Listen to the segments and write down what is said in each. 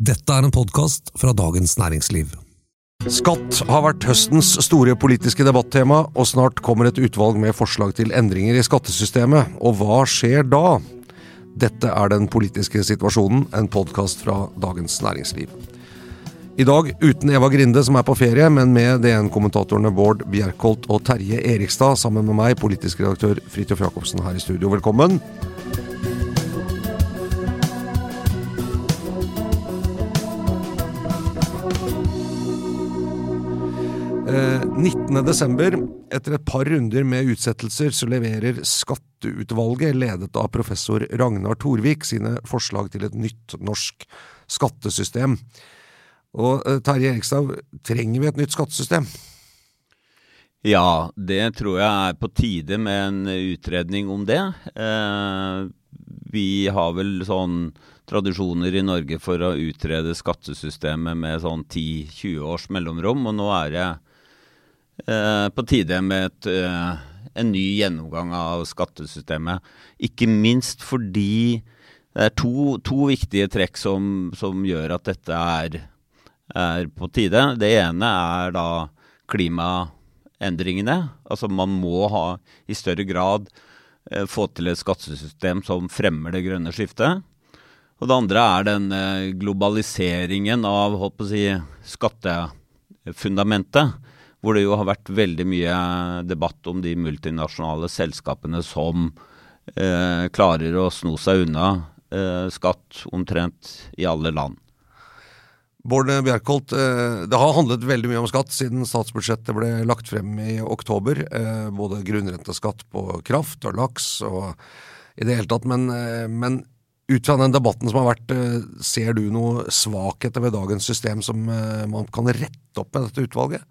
Dette er en podkast fra Dagens Næringsliv. Skatt har vært høstens store politiske debattema, og snart kommer et utvalg med forslag til endringer i skattesystemet. Og hva skjer da? Dette er Den politiske situasjonen, en podkast fra Dagens Næringsliv. I dag uten Eva Grinde, som er på ferie, men med DN-kommentatorene Bård Bjerkholt og Terje Erikstad, sammen med meg, politisk redaktør Fridtjof Jacobsen her i studio. Velkommen. 19.12. Etter et par runder med utsettelser, så leverer Skatteutvalget, ledet av professor Ragnar Torvik, sine forslag til et nytt norsk skattesystem. Og eh, Terje Erikstad, trenger vi et nytt skattesystem? Ja, det tror jeg er på tide med en utredning om det. Eh, vi har vel sånn tradisjoner i Norge for å utrede skattesystemet med sånn 10-20 års mellomrom, og nå er det Eh, på tide med et, eh, en ny gjennomgang av skattesystemet. Ikke minst fordi det er to, to viktige trekk som, som, gjør at dette er, er, på tide. Det ene er da klimaendringene. Altså man må ha i større grad eh, få til et skattesystem som fremmer det grønne skiftet. Og det andre er den eh, globaliseringen av si, skattefundamentet hvor det jo har vært veldig mye debatt om de multinasjonale selskapene som eh, klarer å sno seg unna eh, skatt omtrent i alle land. Bård Bjerkholt, eh, det har handlet veldig mye om skatt siden statsbudsjettet ble lagt frem i oktober. Eh, både grunnrenteskatt på kraft og laks og i det hele tatt. Men, eh, men ut fra den debatten som har vært, ser du noe svakheter ved dagens system som man kan rette opp med dette utvalget?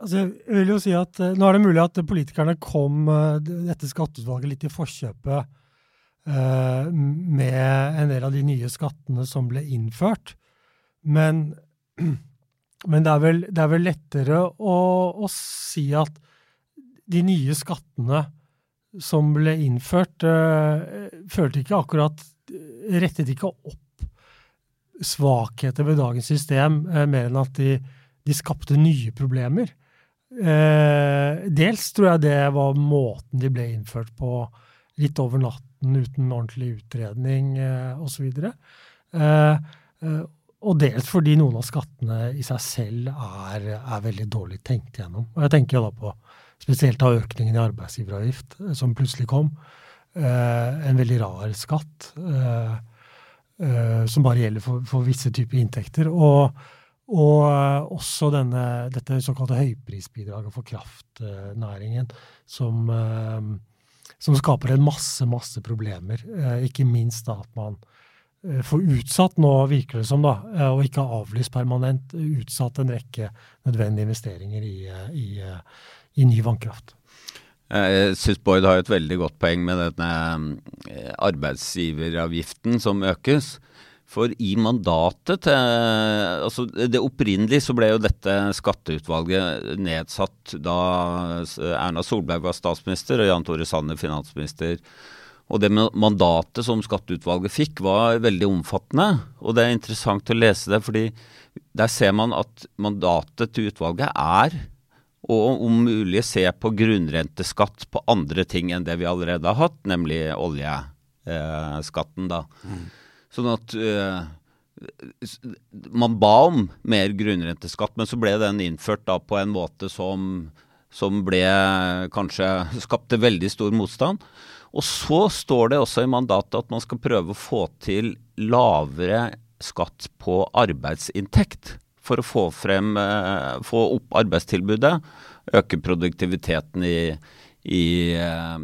Altså, jeg vil jo si at uh, Nå er det mulig at politikerne kom uh, dette skatteutvalget litt i forkjøpet uh, med en del av de nye skattene som ble innført. Men, men det, er vel, det, er vel, lettere å, å, si at de nye skattene som ble innført, følte ikke akkurat Rettet ikke opp svakheter ved dagens system, mer enn at de, de skapte nye problemer. Eh, dels tror jeg det var måten de ble innført på, litt over natten uten ordentlig utredning eh, osv. Eh, eh, og dels fordi noen av skattene i seg selv er, er, veldig dårlig tenkt gjennom. Og jeg tenker da på spesielt av økningen i arbeidsgiveravgift eh, som plutselig kom. Eh, en veldig rar skatt eh, som bare gjelder for, for visse typer inntekter. og og eh, også denne, dette såkalte høyprisbidraget for kraftnæringen, som, eh, som, skaper en masse, masse problemer. Eh, ikke minst da at man får utsatt, nå virker det som, da, og ikke avlyst permanent, utsatt en rekke nødvendige investeringer i, i, i ny vannkraft. Jeg syns Bård har et veldig godt poeng med denne arbeidsgiveravgiften som økes. For i mandatet til altså Det opprinnelige så ble jo dette skatteutvalget nedsatt da Erna Solberg var statsminister og Jan Tore Sanner finansminister. Og det mandatet som skatteutvalget fikk var veldig omfattende. Og det er interessant å lese det, fordi der ser man at mandatet til utvalget er og om mulig se på grunnrenteskatt på andre ting enn det vi allerede har hatt, nemlig oljeskatten, da. Mm. Sånn at uh, man ba om mer grunnrenteskatt, men så ble den innført da på en måte som, som ble kanskje skapte veldig stor motstand. Og så står det også i mandatet at man skal prøve å få til lavere skatt på arbeidsinntekt. For å få, frem, uh, få opp arbeidstilbudet, øke produktiviteten i, i eh,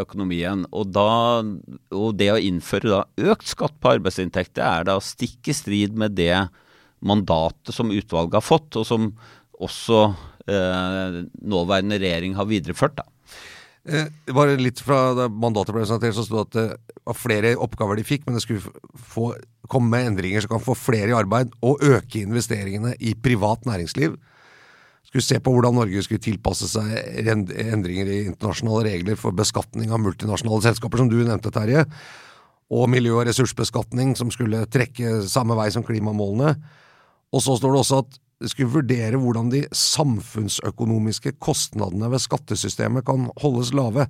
økonomien. Og, da, og, det å innføre da økt skatt på arbeidsinntekt, det er da stikk i strid med det mandatet som utvalget har fått, og som også eh, nåværende regjering har videreført. da. Eh, bare litt fra da mandatet ble presentert, så sto det at det var flere oppgaver de fikk, men det skulle få, komme med endringer som kan få flere i arbeid og øke investeringene i privat næringsliv skulle se på hvordan Norge skulle tilpasse seg endringer i internasjonale regler for beskatning av multinasjonale selskaper, som du nevnte, Terje. og miljø- og ressursbeskatning, som skulle trekke samme vei som klimamålene. Og så står det også at det skulle vurdere hvordan de samfunnsøkonomiske kostnadene ved skattesystemet kan holdes lave.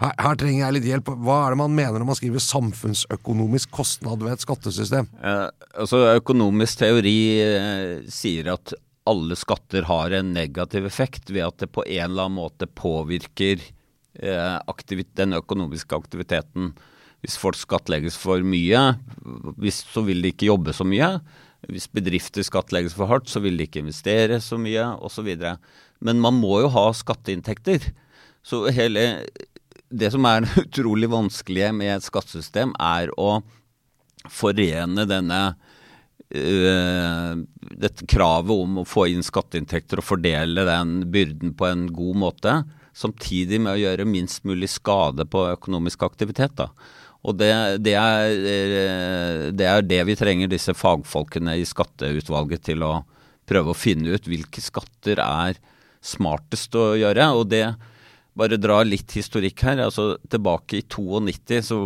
Her, her, trenger jeg litt hjelp. Hva er det man mener når man skriver samfunnsøkonomisk kostnad ved et skattesystem? Eh, altså Økonomisk teori eh, sier at alle skatter har en negativ effekt ved at det på en eller annen måte påvirker eh, den økonomiske aktiviteten. Hvis folk skattlegges for mye, hvis, så vil de ikke jobbe så mye. Hvis bedrifter skattlegges for hardt, så vil de ikke investere så mye, osv. Men man må jo ha skatteinntekter. Så hele Det som er utrolig vanskelige med et skattesystem, er å forene denne uh, dette kravet om å få inn skatteinntekter og fordele den byrden på en god måte, samtidig med å gjøre minst mulig skade på økonomisk aktivitet. da. Og det, det, er, eh, det, er, det vi trenger disse fagfolkene i skatteutvalget til å prøve å finne ut hvilke skatter er smartest å gjøre. og det bare dra litt historikk her. altså Tilbake i 92 så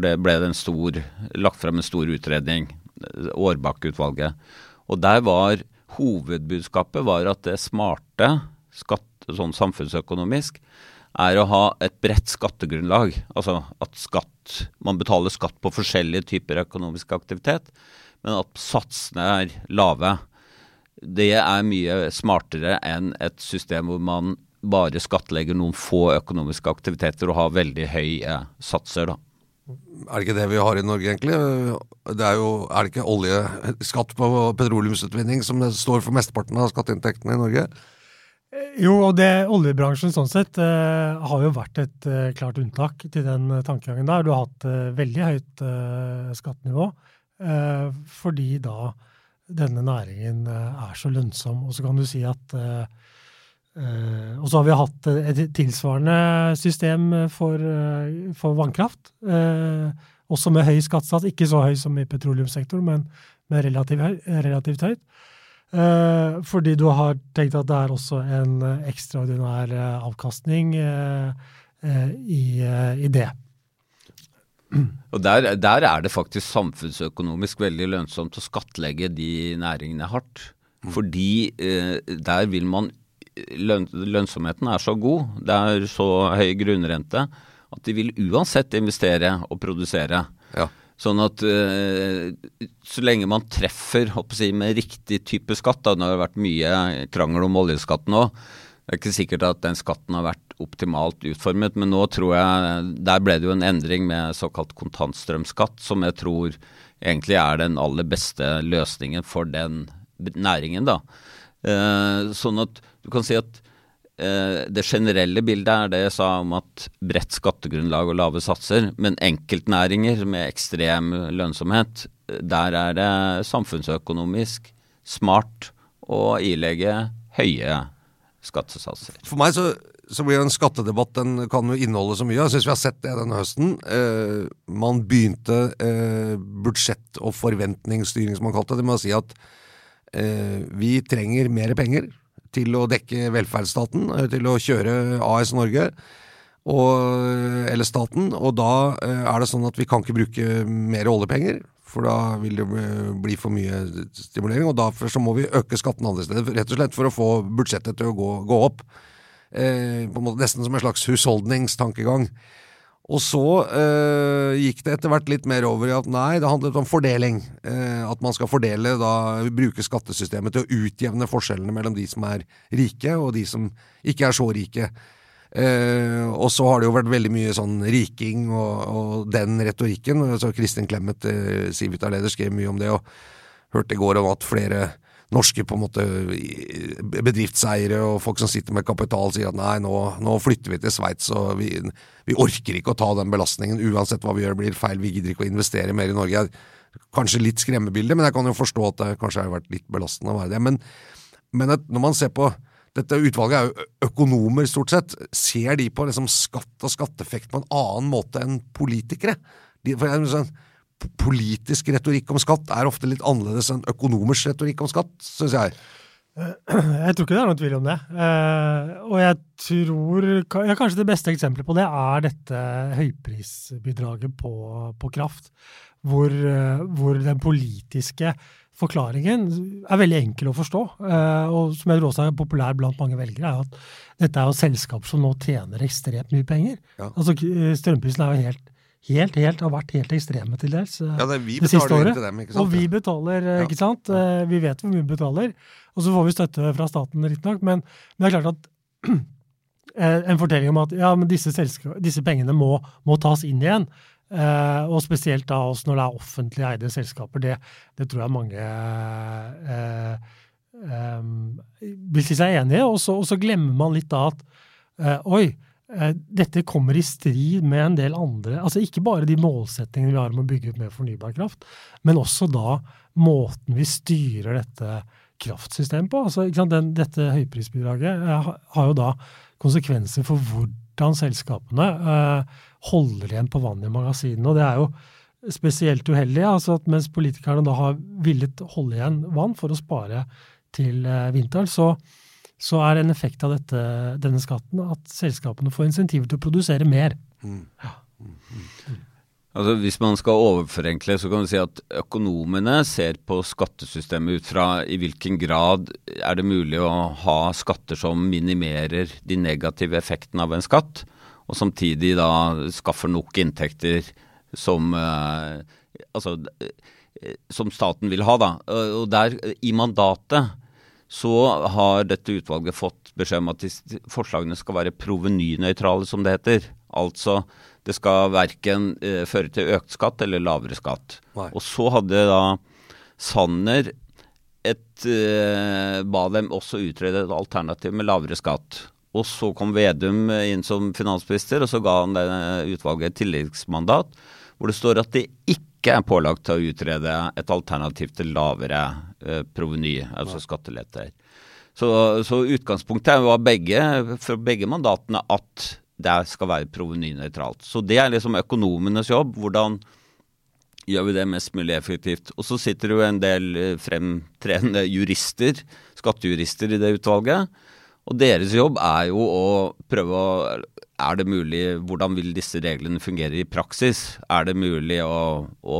det, ble det en stor, lagt frem en stor utredning, Årbakk-utvalget. Og der var hovedbudskapet var at det smarte, skatt, sånn samfunnsøkonomisk, er å ha et bredt skattegrunnlag. Altså at skatt, man betaler skatt på forskjellige typer økonomisk aktivitet, men at satsene er lave. Det er mye smartere enn et system hvor man bare skattlegger noen få økonomiske aktiviteter og har veldig høye satser. da. Er det ikke det vi har i Norge, egentlig? Det er jo, er det ikke oljeskatt på petroleumsutvinning som står for mesteparten av skatteinntektene i Norge? Jo, og det, oljebransjen sånn sett eh, har jo vært et eh, klart unntak til den tankegangen der. Du har hatt veldig høyt skattenivå fordi da denne næringen er så lønnsom. Og så kan du si at Og så har vi hatt et tilsvarende system for, for vannkraft. også med høy skattesats. Ikke så høy som i petroleumssektoren, men, men relativt, relativt høyt. Uh, fordi du har tenkt at det er også en uh, ekstraordinær uh, avkastning i, i, det. Og der, der, er det faktisk samfunnsøkonomisk veldig lønnsomt å skattlegge de næringene hardt. Fordi Fordi der vil man lønn, Lønnsomheten er så god, det er så høy grunnrente, at de vil uansett investere og produsere. Ja. Sånn at uh, så lenge man treffer jeg, med riktig type skatt da, Det har vært mye krangel om oljeskatten òg. Det er ikke sikkert at den skatten har vært optimalt utformet, men nå tror jeg Der ble det jo en endring med såkalt kontantstrømskatt, som jeg tror egentlig er den aller beste løsningen for den næringen. da. Uh, sånn at du kan si at Eh, det generelle bildet er det jeg sa om at bredt skattegrunnlag og lave satser, men enkeltnæringer med ekstrem lønnsomhet, der er det samfunnsøkonomisk smart å ilegge høye skattesatser. For meg så, så blir en skattedebatt den kan jo inneholde så mye. Jeg syns vi har sett det denne høsten. Eh, man begynte eh, budsjett- og forventningsstyring, som man kalte det, med å si at eh, vi trenger mer penger til å dekke velferdsstaten, eh, til å kjøre AS Norge. Og, eller staten, og da eh, er det sånn at vi kan ikke bruke mer oljepenger, for da vil det bli for mye stimulering. Og derfor så må vi øke skatten andre steder, rett og slett for å få budsjettet til å gå, gå opp. Eh, på en måte Nesten som en slags husholdningstankegang. Og så øh, gikk det etter hvert litt mer over i at nei, det handlet om fordeling. Eh, at man skal fordele, da bruke skattesystemet til å utjevne forskjellene mellom de som er rike, og de som ikke er så rike. Eh, og så har det jo vært veldig mye sånn riking og, og den retorikken. Så Kristin Clemet, eh, Civita-leder, skrev mye om det, og hørte i går om at flere norske på en måte bedriftseiere og folk som sitter med kapital sier at nei, nå, nå flytter vi til Sveits og vi, vi, orker ikke å ta den belastningen. Uansett hva vi gjør blir feil, vi gidder ikke å investere mer i Norge. Kanskje litt skremmebilde, men jeg kan jo forstå at det kanskje har vært litt belastende å være det. Men, men når man ser på dette utvalget er jo økonomer, stort sett. Ser de på liksom skatt og skatteeffekt på en annen måte enn politikere? De, for jeg, sånn, politisk retorikk om skatt er ofte litt annerledes enn økonomers retorikk om skatt, syns jeg. Jeg tror ikke det er noen tvil om det. Og jeg tror ja, Kanskje det beste eksempelet på det er dette høyprisbidraget på, på kraft. Hvor, hvor, den politiske forklaringen er veldig enkel å forstå. Og som jeg tror også er populær blant mange velgere, er at dette er jo selskap som nå tjener ekstremt mye penger. Ja. Altså Strømprisen er jo helt helt, helt, har vært helt ekstreme til dels eh, ja, det, vi det siste året. Dem, og vi betaler, eh, ja. ikke sant. Ja. Eh, vi vet hvor mye vi betaler. Og så får vi støtte fra staten, riktignok. Men, men det er klart at en fortelling om at ja, men disse, disse pengene må, må, tas inn igjen. Eh, og spesielt da også når det er offentlig eide selskaper. Det, det tror jeg mange eh, eh, vil si seg enig i. Og så glemmer man litt da at oi, dette kommer i strid med en del andre altså Ikke bare de målsettingene vi har om å bygge ut mer fornybar kraft, men også da måten vi styrer dette kraftsystemet på. Altså, Den, dette høyprisbidraget eh, har jo da konsekvenser for hvordan selskapene eh, holder igjen på vann i magasinene. og det er jo spesielt uheldig altså at mens politikerne da har villet holde igjen vann for å spare til eh, vinteren, så så er en effekt av dette, denne skatten at selskapene får insentiver til å produsere mer. Mm. Ja. Altså, hvis man skal overforenkle, så kan du si at økonomene ser på skattesystemet ut fra i hvilken grad er det mulig å ha skatter som minimerer de negative effektene av en skatt, og samtidig da skaffer nok inntekter som eh, altså, eh, som staten vil ha, da. Og der, i mandatet så har dette utvalget fått beskjed om at forslagene skal være provenynøytrale, som det heter. Altså det skal verken eh, føre til økt skatt eller lavere skatt. Nei. Og så hadde da Sanner et eh, ba dem også utrede et alternativ med lavere skatt. Og så kom Vedum inn som finansminister, og så ga han det utvalget et tilleggsmandat hvor det står at det ikke ikke er pålagt til å utrede et alternativ til lavere eh, proveny, altså skatteletter. Så, så, utgangspunktet var begge, for begge mandatene at det skal være provenynøytralt. Så det er liksom økonomenes jobb. Hvordan gjør vi det mest mulig effektivt? Og så sitter det jo en del eh, fremtredende jurister, skattejurister i det utvalget. Og deres jobb er jo å prøve å er det mulig, Hvordan vil disse reglene fungere i praksis? Er det mulig å, å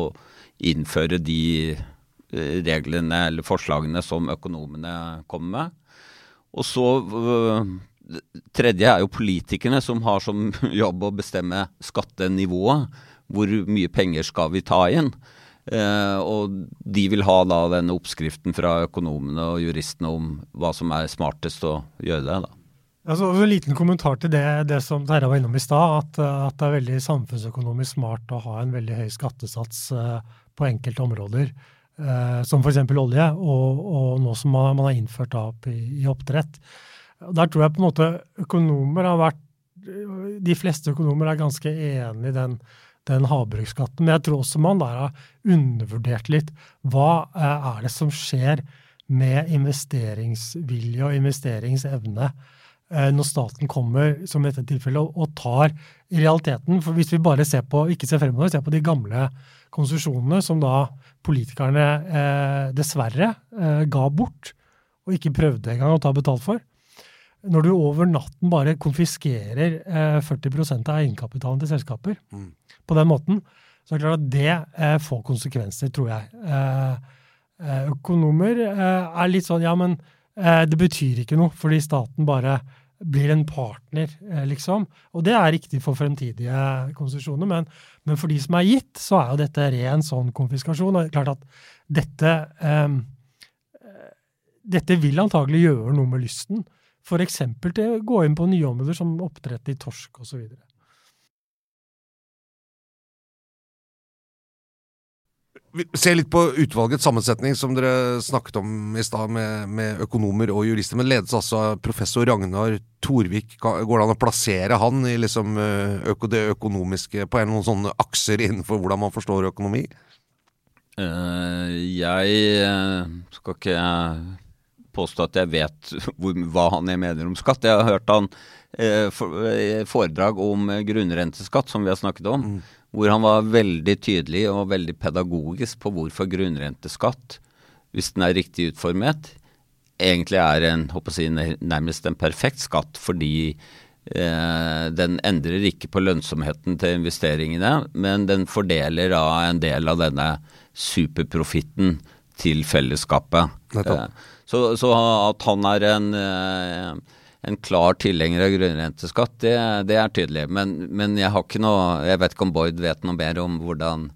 innføre de eh, reglene eller forslagene som økonomene kommer med? Og så øh, Tredje er jo politikerne, som har som jobb å bestemme skattenivået. Hvor mye penger skal vi ta inn? Eh, og de vil ha da denne oppskriften fra økonomene og juristene om hva som er smartest å gjøre det. da. Altså, en liten kommentar til det, det som Terje var innom i stad, at, at, det er veldig samfunnsøkonomisk smart å ha en veldig høy skattesats uh, på enkelte områder, som f.eks. olje, og, og, nå som man, har innført opp i, i, oppdrett. Der tror jeg på en måte økonomer har vært De fleste økonomer er ganske enig i den, den havbruksskatten, men jeg tror også man der har undervurdert litt hva uh, er det som skjer med investeringsvilje og investeringsevne Eh, når staten kommer, som i dette tilfellet, og tar i realiteten For hvis vi bare ser på, ikke ser fremover, ser på de gamle konsesjonene som da politikerne eh, dessverre eh, ga bort, og ikke prøvde engang å ta betalt for. Når du over natten bare konfiskerer eh, 40% av egenkapitalen til selskaper mm. på den måten, så er det klart at det eh, får konsekvenser, tror jeg. Eh, økonomer er litt sånn ja, men det betyr ikke noe, fordi staten bare blir en partner, eh, liksom. Og det er riktig for fremtidige konsesjoner, men, men, for de som er gitt, så er jo dette ren sånn konfiskasjon. Og det er klart at dette um, Dette vil antagelig gjøre noe med lysten. F.eks. til å gå inn på nye områder som oppdrett i torsk osv. Se litt på utvalgets sammensetning, som dere snakket om i stad, med, med, økonomer og jurister. Men ledes altså av professor Ragnar Torvik. Går det an å plassere han i liksom eh, øko, det økonomiske på en noen sånne akser innenfor hvordan man forstår økonomi? Uh, jeg uh, skal ikke påstå at jeg vet hvor, hva han mener om skatt. Jeg har hørt han eh, foredrag om grunnrenteskatt, som vi har snakket om. Mm hvor han var veldig tydelig og veldig pedagogisk på hvorfor grunnrenteskatt, hvis den er riktig utformet, egentlig er en, håper jeg, nærmest en perfekt skatt, fordi eh, den endrer ikke på lønnsomheten til investeringene, men den fordeler da en del av denne superprofitten til fellesskapet. Eh, så, så, at han er en, eh, en klar tilhenger av grunnrenteskatt, det, det er tydelig. Men, men, jeg har ikke noe Jeg vet ikke om Boyd vet noe mer om hvordan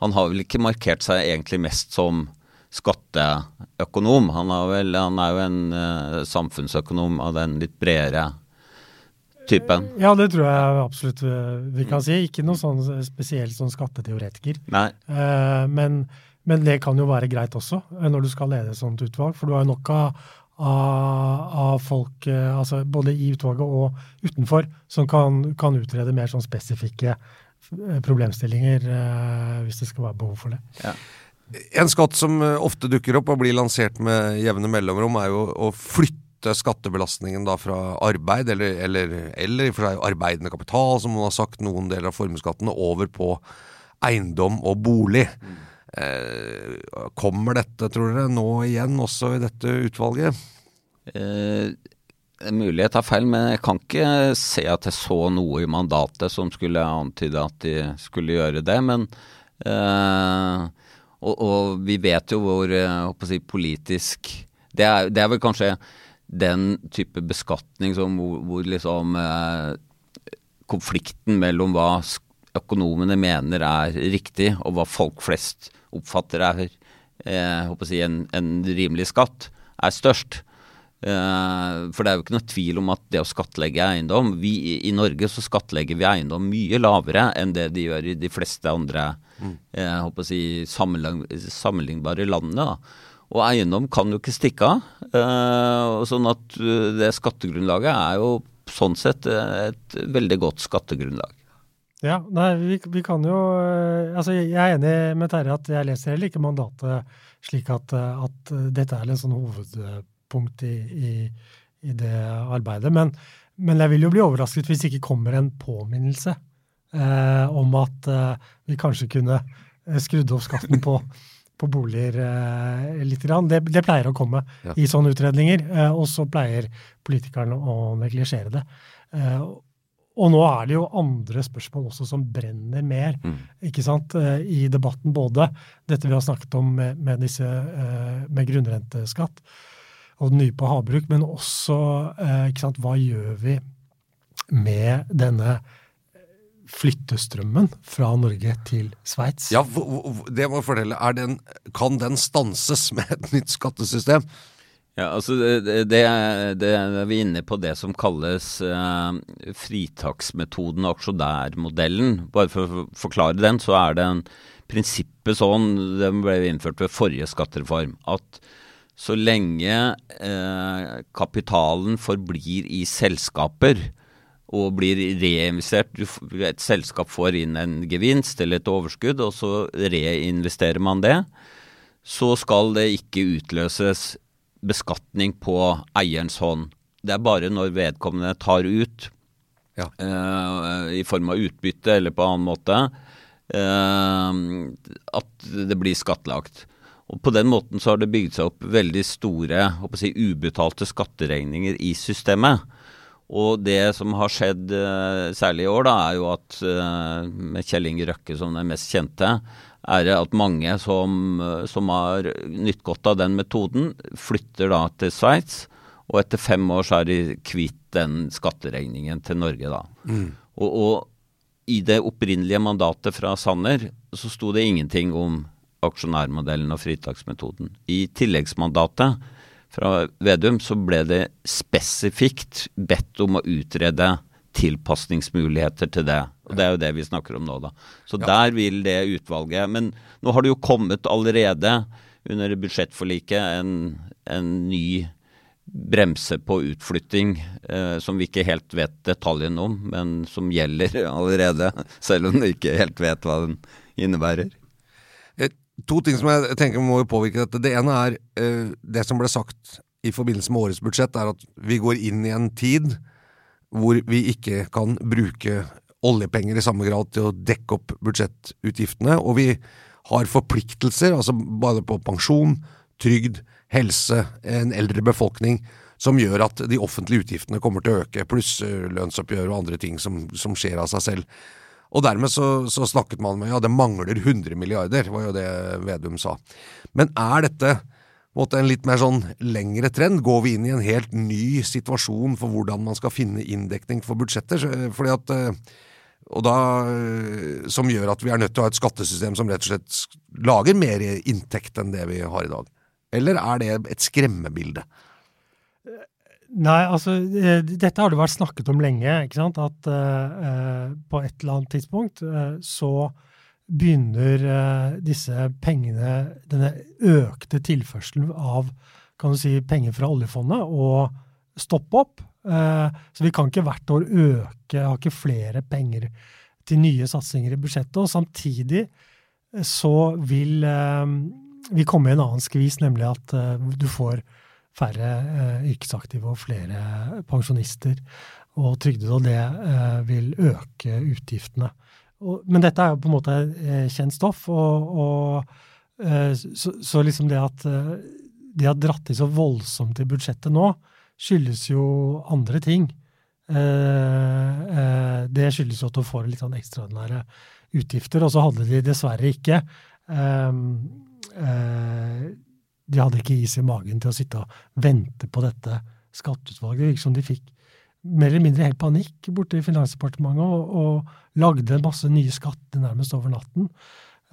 Han har vel ikke markert seg egentlig mest som skatteøkonom. Han, vel, han er jo en uh, samfunnsøkonom av den litt bredere typen. Ja, det tror jeg absolutt eh, vi kan si. Ikke noe sånn spesielt sånn skatteteoretiker. Nei. Uh, men, men, det kan jo være greit også, når du skal lede et sånt utvalg. For du har jo nok av, av, folk, uh, altså både i utvalget og utenfor, som kan, kan utrede mer sånn spesifikke problemstillinger, hvis det skal være behov for det. Ja. En skatt som eh, ofte dukker opp og blir lansert med jevne mellomrom, er jo å flytte skattebelastningen da fra arbeid, eller, eller, eller for seg arbeidende kapital, som man har sagt, noen deler av formuesskattene, over på eiendom og bolig. Mm. Eh, kommer dette, tror dere, nå igjen også i dette utvalget? Eh, mulig jeg tar feil, men jeg kan ikke se at jeg så noe i mandatet som skulle antyde at de skulle gjøre det. Men eh, og, og, vi vet jo hvor eh, si, politisk det er, det er, vel kanskje den type beskatning som hvor, hvor liksom eh, Konflikten mellom hva økonomene mener er riktig, og hva folk flest oppfatter er eh, si, en, en, rimelig skatt, er størst. Eh, for det er jo ikke noe tvil om at det å skattlegge eiendom vi, I Norge så skattlegger vi eiendom mye lavere enn det de gjør i de fleste andre mm. eh, si, sammenlignbare landene. da. Og eiendom kan jo ikke stikke av. Uh, sånn at uh, det skattegrunnlaget er jo sånn sett et veldig godt skattegrunnlag. Ja, nei, vi, vi kan jo altså Jeg er enig med Terje at jeg leser heller ikke mandatet slik at, at dette er en sånn hovedpunkt i, i, i det arbeidet. Men, men, jeg vil jo bli overrasket hvis det ikke kommer en påminnelse eh, om at eh, vi kanskje kunne eh, skrudd opp skatten på, på boliger eh, litt. Grann. Det, det, pleier å komme ja. i sånne utredninger, eh, og så pleier politikerne å neglisjere det. Eh, og nå er det jo andre spørsmål også som brenner mer mm. ikke sant, i debatten. Både dette vi har snakket om med, med, disse, med grunnrenteskatt og den nye på havbruk, men også ikke sant, hva gjør vi med denne flyttestrømmen fra Norge til Sveits. Ja, det må jeg fortelle. Den, kan den stanses med et nytt skattesystem? Ja, altså det, det, det, er vi inne på det som kalles eh, fritaksmetoden og aksjonærmodellen. Bare for å forklare den, så er det en prinsippet sånn, den ble innført ved forrige skattereform, at så lenge eh, kapitalen forblir i selskaper, og blir reinvestert. Et selskap får inn en gevinst eller et overskudd, og så reinvesterer man det. Så skal det ikke utløses beskatning på eierens hånd. Det er bare når vedkommende tar ut, ja. uh, i form av utbytte eller på annen måte, uh, at det blir skattlagt. Og På den måten så har det bygd seg opp veldig store si, ubetalte skatteregninger i systemet. Og det som har skjedd uh, særlig i år, da, er jo at uh, med Kjell Inge Røkke som den mest kjente, er det at mange som, uh, som har nytt godt av den metoden, flytter da til Sveits. Og etter fem år så er de kvitt den skatteregningen til Norge, da. Mm. Og, og, i det opprinnelige mandatet fra Sanner så sto det ingenting om aksjonærmodellen og fritaksmetoden. I tilleggsmandatet fra Vedum, så ble det spesifikt bedt om å utrede tilpasningsmuligheter til det. Og Det er jo det vi snakker om nå, da. Så ja. der vil det utvalget Men nå har det jo kommet allerede under budsjettforliket en, en ny bremse på utflytting eh, som vi ikke helt vet detaljene om, men som gjelder allerede, selv om vi ikke helt vet hva den innebærer. To ting som jeg tenker må påvirke dette. Det ene er uh, det som ble sagt i forbindelse med årets budsjett, er at vi går inn i en tid hvor vi ikke kan bruke oljepenger i samme grad til å dekke opp budsjettutgiftene, og vi har forpliktelser, altså både på pensjon, trygd, helse, en eldre befolkning, som gjør at de offentlige utgiftene kommer til å øke, pluss lønnsoppgjør og andre ting som, som skjer av seg selv. Og dermed så, så snakket man med ja, det mangler 100 milliarder, var jo det Vedum sa. Men er dette en litt mer sånn lengre trend? Går vi inn i en helt ny situasjon for hvordan man skal finne inndekning for budsjetter? Fordi at og da, Som gjør at vi er nødt til å ha et skattesystem som rett og slett lager mer inntekt enn det vi har i dag? Eller er det et skremmebilde? Nei, altså dette har det vært snakket om lenge. ikke sant? At uh, på et eller annet tidspunkt uh, så begynner uh, disse pengene, denne økte tilførselen av kan du si, penger fra oljefondet, å stoppe opp. så vi kan ikke hvert år øke, ha ikke flere penger til nye satsinger i budsjettet. Og samtidig så vil vi komme i en annen skvis, nemlig at du får færre eh, yrkesaktive og flere pensjonister og trygdede, og det eh, vil øke utgiftene. Og, men dette er jo på en måte eh, kjent stoff, og, og eh, så, så, liksom det at eh, de har dratt i så voldsomt i budsjettet nå, skyldes jo andre ting. Eh, det skyldes jo at du får litt sånn ekstraordinære utgifter, og så hadde de dessverre ikke de hadde ikke is i magen til å sitte og vente på dette skatteutvalget. Det virket som de fikk mer eller mindre helt panikk borte i Finansdepartementet og, og, lagde en masse nye skatter nærmest over natten.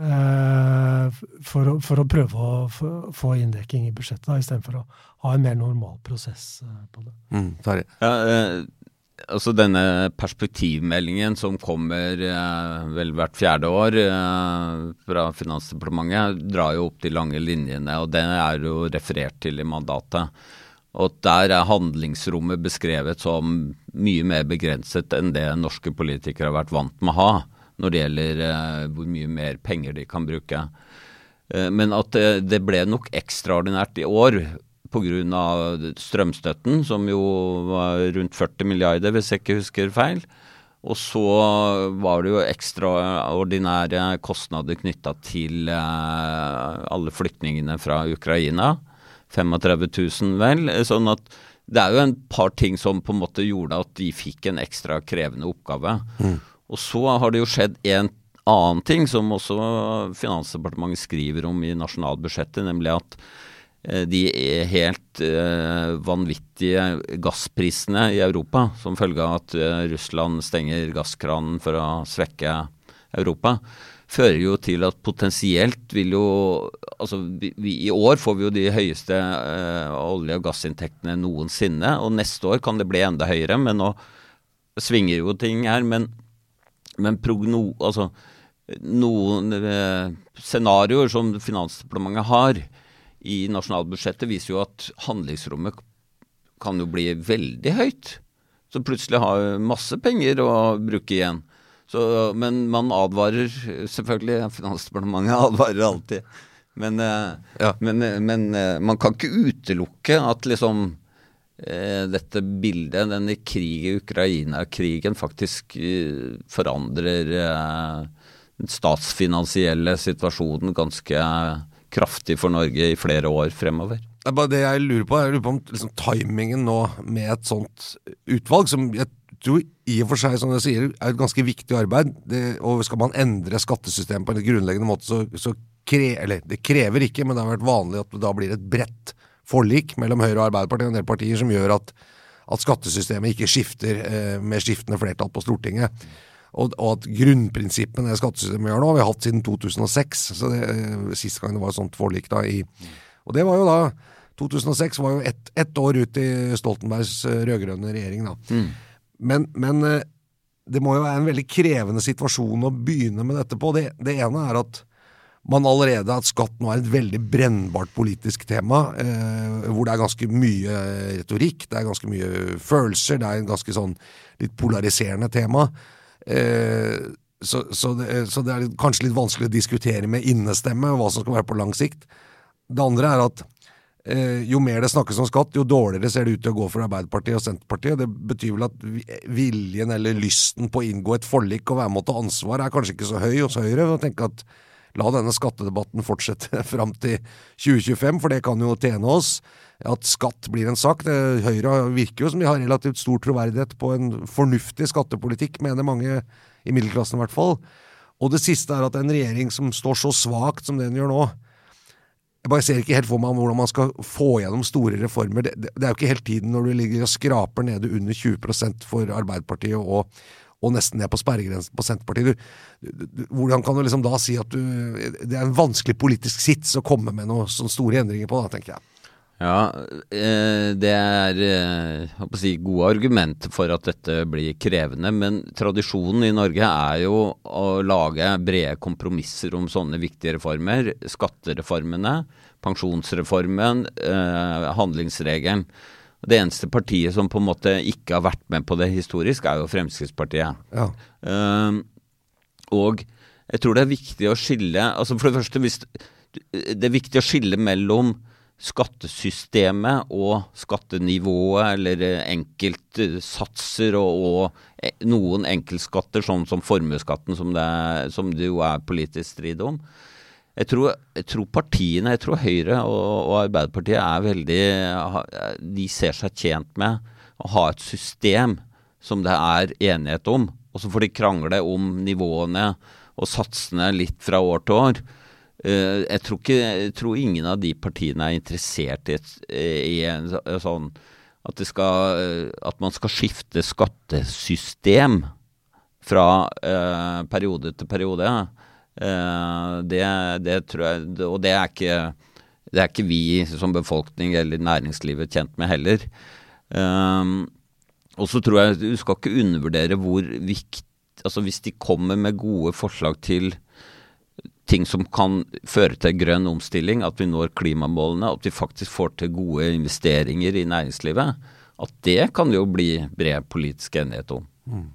Eh, for, å, for, å, prøve å få inndekking i budsjettet, istedenfor å ha en mer normal prosess eh, på det. Mm, ja, eh, altså denne perspektivmeldingen som kommer eh, vel hvert fjerde år eh, fra Finansdepartementet, drar jo opp de lange linjene, og det er jo referert til i mandatet. Og der er handlingsrommet beskrevet som mye mer begrenset enn det norske politikere har vært vant med å ha når det gjelder eh, hvor mye mer penger de kan bruke. Eh, men at det, det ble nok ekstraordinært i år pga. strømstøtten, som jo var rundt 40 milliarder, hvis jeg ikke husker feil. Og så var det jo ekstraordinære kostnader knytta til eh, alle flyktningene fra Ukraina. 35 000, vel. Sånn at det er jo en par ting som på en måte gjorde at de fikk en ekstra krevende oppgave. Mm. Og så har det jo skjedd en annen ting som også Finansdepartementet skriver om i nasjonalbudsjettet, nemlig at de helt uh, vanvittige gassprisene i Europa som følge av at uh, Russland stenger gasskranen for å svekke Europa, fører jo til at potensielt vil jo Altså vi, i år får vi jo de høyeste olje- og gassinntektene noensinne, og neste år kan det bli enda høyere, men nå svinger jo ting her. Men, men progno... Altså noen scenarioer som Finansdepartementet har, i nasjonalbudsjettet viser jo at handlingsrommet kan jo bli veldig høyt. Så plutselig har masse penger å bruke igjen. Så, men man advarer selvfølgelig. Finansdepartementet advarer alltid. Men, eh, ja. men, eh, men, eh, man kan ikke utelukke at liksom dette bildet, denne krigen, Ukraina-krigen, faktisk forandrer den statsfinansielle situasjonen ganske kraftig for Norge i flere år fremover. Det er bare det jeg lurer på. Jeg lurer på om liksom, timingen nå med et sånt utvalg, som jeg tror i og for seg, som jeg sier, er et ganske viktig arbeid. Det, og skal man endre skattesystemet på en grunnleggende måte, så, så kre, eller, det krever ikke, men det har vært vanlig at det da blir et bredt forlik mellom Høyre og Arbeiderpartiet og en del partier som gjør at, at skattesystemet ikke skifter eh, med skiftende flertall på Stortinget. Og, og at grunnprinsippene i skattesystemet vi har nå, har vi hatt siden 2006. så det, eh, Sist gang det var et sånt forlik. da i, Og det var jo da 2006 var jo ett et år ut i Stoltenbergs eh, rød-grønne regjering. da. Mm. Men, men, eh, det må jo være en veldig krevende situasjon å begynne med dette på. Det, det ene er at man allerede at skatt nå er et veldig brennbart politisk tema, eh, hvor det er ganske mye retorikk, det er ganske mye følelser, det er en ganske sånn litt polariserende tema. Eh, så, så, det, så, det, er kanskje litt vanskelig å diskutere med innestemme hva som skal være på lang sikt. Det andre er at eh, jo mer det snakkes om skatt, jo dårligere ser det ut til å gå for Arbeiderpartiet og Senterpartiet. Det betyr vel at viljen eller lysten på å inngå et forlik og være med å ta ansvar er kanskje ikke så høy hos Høyre. å tenke at la denne skattedebatten fortsette fram til 2025, for det kan jo tjene oss. At skatt blir en sak. Det, Høyre virker jo som de har relativt stor troverdighet på en fornuftig skattepolitikk, mener mange i middelklassen i hvert fall. Og det siste er at en regjering som står så svakt som det den gjør nå, jeg bare ser ikke helt for meg hvordan man skal få gjennom store reformer. Det, det, det er jo ikke helt tiden når du ligger og skraper nede under 20 for Arbeiderpartiet og, og nesten ned på sperregrensen på Senterpartiet. Du, du, hvordan kan du liksom da si at du Det er en vanskelig politisk sits å komme med noen sånne store endringer på, da, tenker jeg. Ja, eh, det er eh, si, gode argument for at dette blir krevende. Men tradisjonen i Norge er jo å lage brede kompromisser om sånne viktige reformer. Skattereformene, pensjonsreformen, eh, handlingsregelen. Det eneste partiet som på en måte ikke har vært med på det historisk, er jo Fremskrittspartiet. Ja. og jeg tror det er viktig å skille altså For det første, hvis, det er viktig å skille mellom skattesystemet og skattenivået, eller enkeltsatser og, og e, noen enkeltskatter, sånn som formuesskatten, som, som, det jo er politisk strid om. Jeg tror, jeg tror partiene, jeg tror Høyre og, og, Arbeiderpartiet er veldig De ser seg tjent med å ha et system som det er enighet om. Og så får de krangle om nivåene og satsene litt fra år til år. Uh, jeg, tror ikke, jeg, tror ingen av de partiene er interessert i, et, i en, sånn at, skal, at, man skal skifte skattesystem fra uh, periode til periode. Uh, det, det, tror jeg Og det er, ikke, det er ikke vi som befolkning eller næringslivet tjent med heller. og så tror jeg du skal ikke undervurdere hvor viktig Altså hvis de kommer med gode forslag til ting som kan føre til grønn omstilling, at vi når klimamålene, at vi faktisk får til gode investeringer i næringslivet, at det kan jo bli bred politisk enighet om. Mm.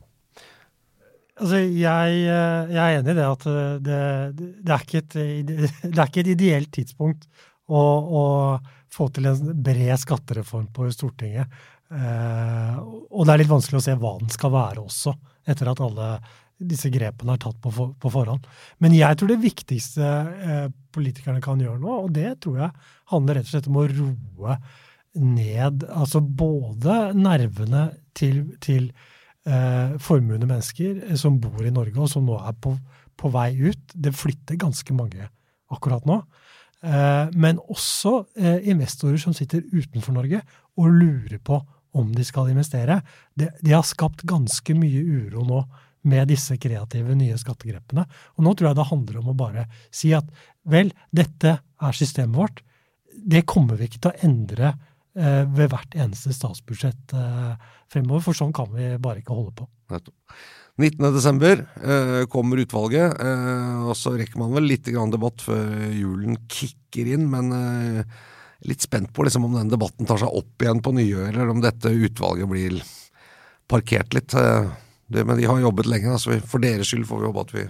Altså, jeg, eh, jeg, er enig i det at eh, det, det, er et, det, er ikke et, ideelt tidspunkt å, å, få til en bred skattereform på Stortinget. Eh, og det er litt vanskelig å se hva den skal være også, etter at alle disse grepene er tatt på, for, på, forhånd. Men jeg tror det viktigste eh, politikerne kan gjøre nå, og det tror jeg handler rett og slett om å roe ned altså både nervene til, til eh, formuende mennesker som bor i Norge, og som nå er på, på vei ut. Det flytter ganske mange akkurat nå. Eh, men også eh, investorer som sitter utenfor Norge og lurer på om de skal investere. Det, de har skapt ganske mye uro nå med disse kreative nye skattegrepene. Og nå tror jeg det handler om å bare si at vel, dette er systemet vårt. Det kommer vi ikke til å endre eh, ved hvert eneste statsbudsjett eh, fremover, for sånn kan vi bare ikke holde på. 19.12. Eh, kommer utvalget, eh, og så rekker man vel litt debatt før julen kicker inn, men eh, litt spent på liksom, om den debatten tar seg opp igjen på nyåret, eller om dette utvalget blir parkert litt. Eh, det, men de har jobbet lenge, da, så for deres skyld får vi håpe at vi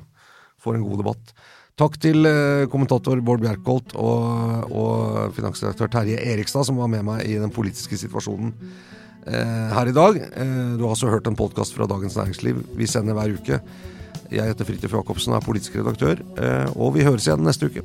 får en god debatt. Takk til eh, kommentator Bård Bjerkholt og, og finansdirektør Terje Erikstad, som var med meg i den politiske situasjonen eh, her i dag. Eh, du har også hørt en podkast fra Dagens Næringsliv. Vi sender hver uke. Jeg heter Fridtjof Jacobsen og er politisk redaktør, eh, og vi høres igjen neste uke.